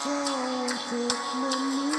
Kau untuk memilih